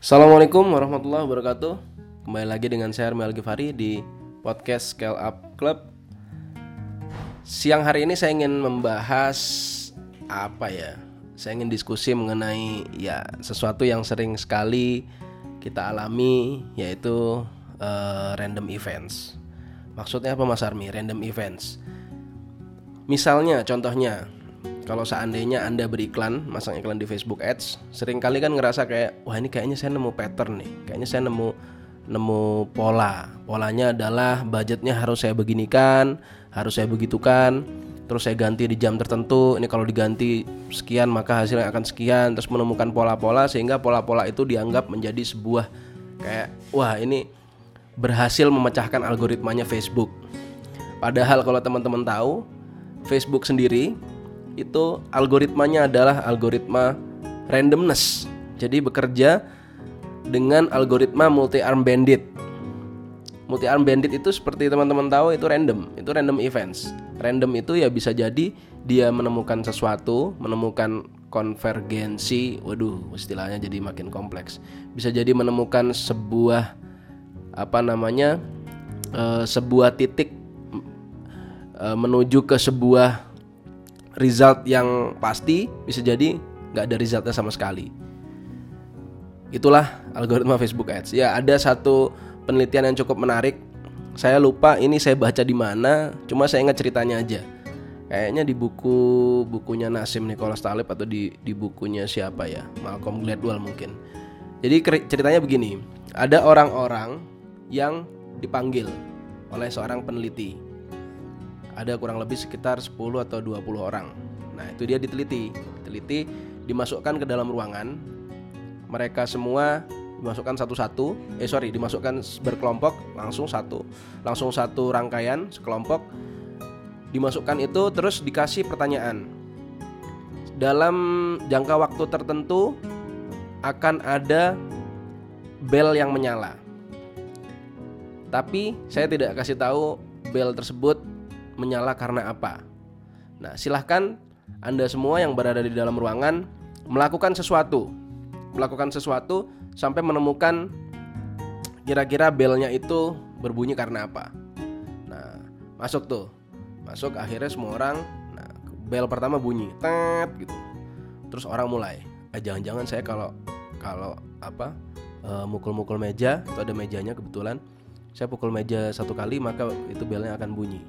Assalamualaikum warahmatullahi wabarakatuh. Kembali lagi dengan saya Armel Gifari di podcast Scale Up Club. Siang hari ini saya ingin membahas apa ya? Saya ingin diskusi mengenai ya sesuatu yang sering sekali kita alami yaitu uh, random events. Maksudnya apa Mas Armi? Random events. Misalnya contohnya kalau seandainya Anda beriklan, masang iklan di Facebook Ads, sering kali kan ngerasa kayak, wah ini kayaknya saya nemu pattern nih, kayaknya saya nemu nemu pola. Polanya adalah budgetnya harus saya beginikan, harus saya begitukan, terus saya ganti di jam tertentu. Ini kalau diganti sekian maka hasilnya akan sekian, terus menemukan pola-pola sehingga pola-pola itu dianggap menjadi sebuah kayak, wah ini berhasil memecahkan algoritmanya Facebook. Padahal kalau teman-teman tahu, Facebook sendiri itu algoritmanya adalah algoritma randomness. Jadi bekerja dengan algoritma multi arm bandit. Multi arm bandit itu seperti teman-teman tahu itu random, itu random events. Random itu ya bisa jadi dia menemukan sesuatu, menemukan konvergensi, waduh istilahnya jadi makin kompleks. Bisa jadi menemukan sebuah apa namanya uh, sebuah titik uh, menuju ke sebuah result yang pasti bisa jadi nggak ada resultnya sama sekali. Itulah algoritma Facebook Ads. Ya ada satu penelitian yang cukup menarik. Saya lupa ini saya baca di mana, cuma saya ingat ceritanya aja. Kayaknya di buku bukunya Nasim Nicholas Taleb atau di di bukunya siapa ya? Malcolm Gladwell mungkin. Jadi ceritanya begini, ada orang-orang yang dipanggil oleh seorang peneliti ada kurang lebih sekitar 10 atau 20 orang. Nah, itu dia diteliti. Diteliti dimasukkan ke dalam ruangan. Mereka semua dimasukkan satu-satu. Eh sorry, dimasukkan berkelompok langsung satu. Langsung satu rangkaian sekelompok. Dimasukkan itu terus dikasih pertanyaan. Dalam jangka waktu tertentu akan ada bel yang menyala. Tapi saya tidak kasih tahu bel tersebut menyala karena apa. Nah, silahkan Anda semua yang berada di dalam ruangan melakukan sesuatu. Melakukan sesuatu sampai menemukan kira-kira belnya itu berbunyi karena apa. Nah, masuk tuh. Masuk akhirnya semua orang nah bel pertama bunyi tet gitu. Terus orang mulai, eh jangan-jangan saya kalau kalau apa eh, mukul-mukul meja itu ada mejanya kebetulan saya pukul meja satu kali maka itu belnya akan bunyi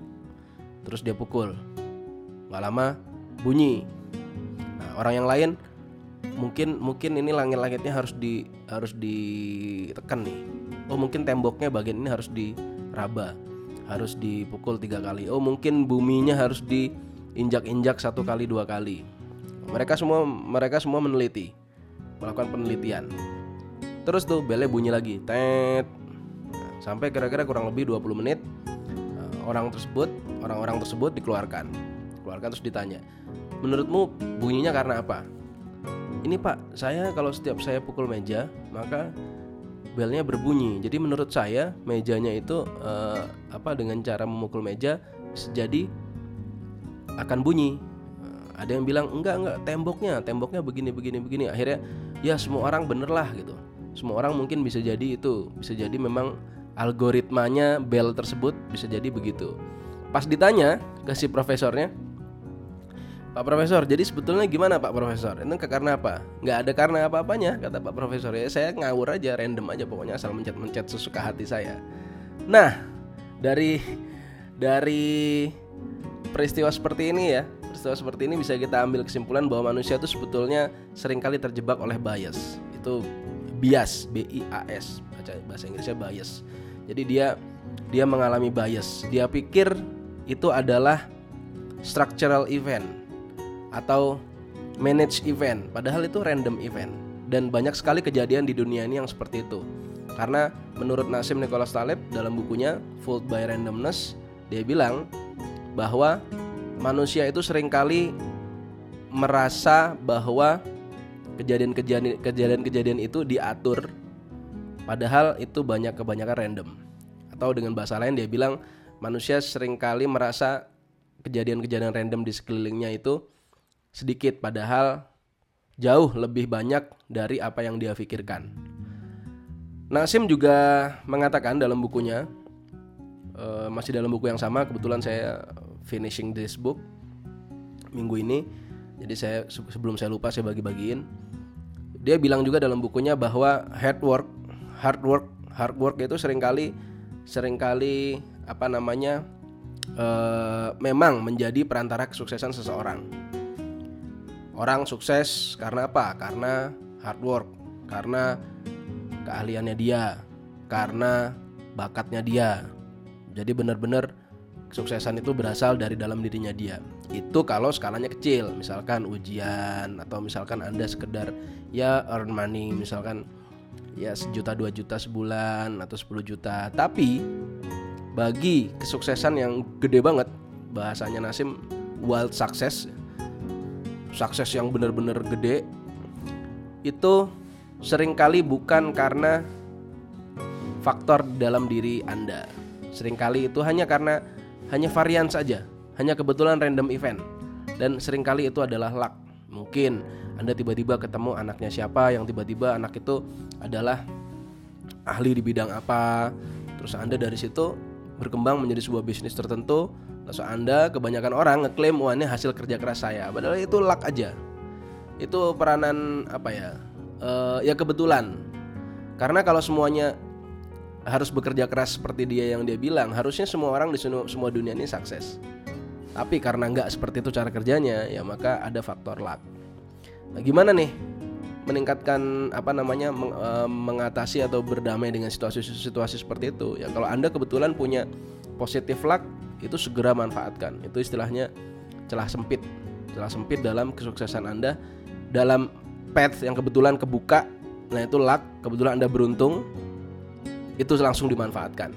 terus dia pukul. Nggak lama bunyi. Nah, orang yang lain mungkin mungkin ini langit-langitnya harus di harus ditekan nih. Oh mungkin temboknya bagian ini harus diraba harus dipukul tiga kali. Oh mungkin buminya harus diinjak-injak satu kali dua kali. Mereka semua mereka semua meneliti melakukan penelitian. Terus tuh belnya bunyi lagi tet. Nah, sampai kira-kira kurang lebih 20 menit orang tersebut orang-orang tersebut dikeluarkan. Keluarkan terus ditanya menurutmu bunyinya karena apa? Ini pak saya kalau setiap saya pukul meja maka belnya berbunyi. Jadi menurut saya mejanya itu uh, apa dengan cara memukul meja jadi akan bunyi. Uh, ada yang bilang enggak enggak temboknya temboknya begini begini begini. Akhirnya ya semua orang bener lah gitu. Semua orang mungkin bisa jadi itu bisa jadi memang algoritmanya bel tersebut bisa jadi begitu. Pas ditanya ke si profesornya, Pak Profesor, jadi sebetulnya gimana Pak Profesor? Itu karena apa? Nggak ada karena apa-apanya, kata Pak Profesor. Ya saya ngawur aja, random aja pokoknya asal mencet-mencet sesuka hati saya. Nah, dari dari peristiwa seperti ini ya, peristiwa seperti ini bisa kita ambil kesimpulan bahwa manusia itu sebetulnya sering kali terjebak oleh bias. Itu bias, B I A S, bahasa Inggrisnya bias. Jadi dia dia mengalami bias. Dia pikir itu adalah structural event atau manage event, padahal itu random event. Dan banyak sekali kejadian di dunia ini yang seperti itu. Karena menurut Nassim Nicholas Taleb dalam bukunya Fooled by Randomness, dia bilang bahwa manusia itu sering kali merasa bahwa kejadian-kejadian kejadian-kejadian itu diatur Padahal itu banyak kebanyakan random. Atau dengan bahasa lain dia bilang manusia sering kali merasa kejadian-kejadian random di sekelilingnya itu sedikit padahal jauh lebih banyak dari apa yang dia pikirkan. Nasim juga mengatakan dalam bukunya uh, masih dalam buku yang sama kebetulan saya finishing this book minggu ini jadi saya sebelum saya lupa saya bagi-bagiin dia bilang juga dalam bukunya bahwa hard work hard work hard work itu sering kali sering kali apa namanya uh, memang menjadi perantara kesuksesan seseorang orang sukses karena apa karena hard work karena keahliannya dia, karena bakatnya dia. Jadi benar-benar kesuksesan itu berasal dari dalam dirinya dia. Itu kalau skalanya kecil, misalkan ujian atau misalkan Anda sekedar ya earn money, misalkan ya sejuta dua juta sebulan atau 10 juta. Tapi bagi kesuksesan yang gede banget, bahasanya Nasim wild success, sukses yang benar-benar gede itu sering kali bukan karena faktor dalam diri Anda. Seringkali itu hanya karena hanya varian saja, hanya kebetulan random event. Dan sering kali itu adalah luck. Mungkin Anda tiba-tiba ketemu anaknya siapa yang tiba-tiba anak itu adalah ahli di bidang apa. Terus Anda dari situ berkembang menjadi sebuah bisnis tertentu. Terus Anda kebanyakan orang ngeklaim wah ini hasil kerja keras saya. Padahal itu luck aja. Itu peranan apa ya? uh, ya kebetulan karena kalau semuanya harus bekerja keras seperti dia yang dia bilang harusnya semua orang di semua dunia ini sukses tapi karena nggak seperti itu cara kerjanya ya maka ada faktor luck. Nah, gimana nih meningkatkan apa namanya meng, uh, mengatasi atau berdamai dengan situasi-situasi seperti itu? Ya kalau anda kebetulan punya positif luck itu segera manfaatkan. Itu istilahnya celah sempit. Celah sempit dalam kesuksesan anda dalam path yang kebetulan kebuka nah itu luck kebetulan anda beruntung itu langsung dimanfaatkan.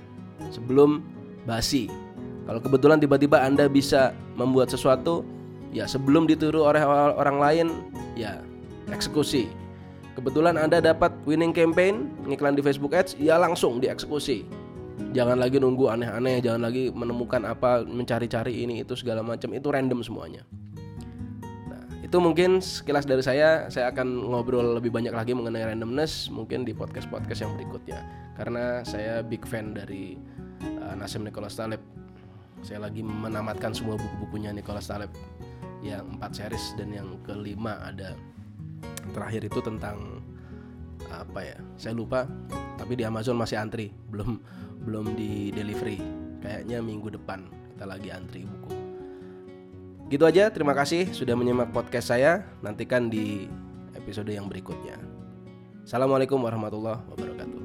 Sebelum basi kalau kebetulan tiba-tiba anda bisa membuat sesuatu ya sebelum ditiru oleh orang lain ya eksekusi. Kebetulan anda dapat winning campaign ngiklan di Facebook Ads ya langsung dieksekusi. Jangan lagi nunggu aneh-aneh jangan lagi menemukan apa mencari-cari ini itu segala macam itu random semuanya. Itu mungkin sekilas dari saya. Saya akan ngobrol lebih banyak lagi mengenai randomness mungkin di podcast podcast yang berikutnya. Karena saya big fan dari uh, Nasim Nicholas Taleb saya lagi menamatkan semua buku-bukunya Nicholas Taleb yang empat series dan yang kelima ada terakhir itu tentang apa ya saya lupa tapi di Amazon masih antri belum belum di delivery kayaknya minggu depan kita lagi antri buku Gitu aja, terima kasih sudah menyimak podcast saya. Nantikan di episode yang berikutnya. Assalamualaikum warahmatullahi wabarakatuh.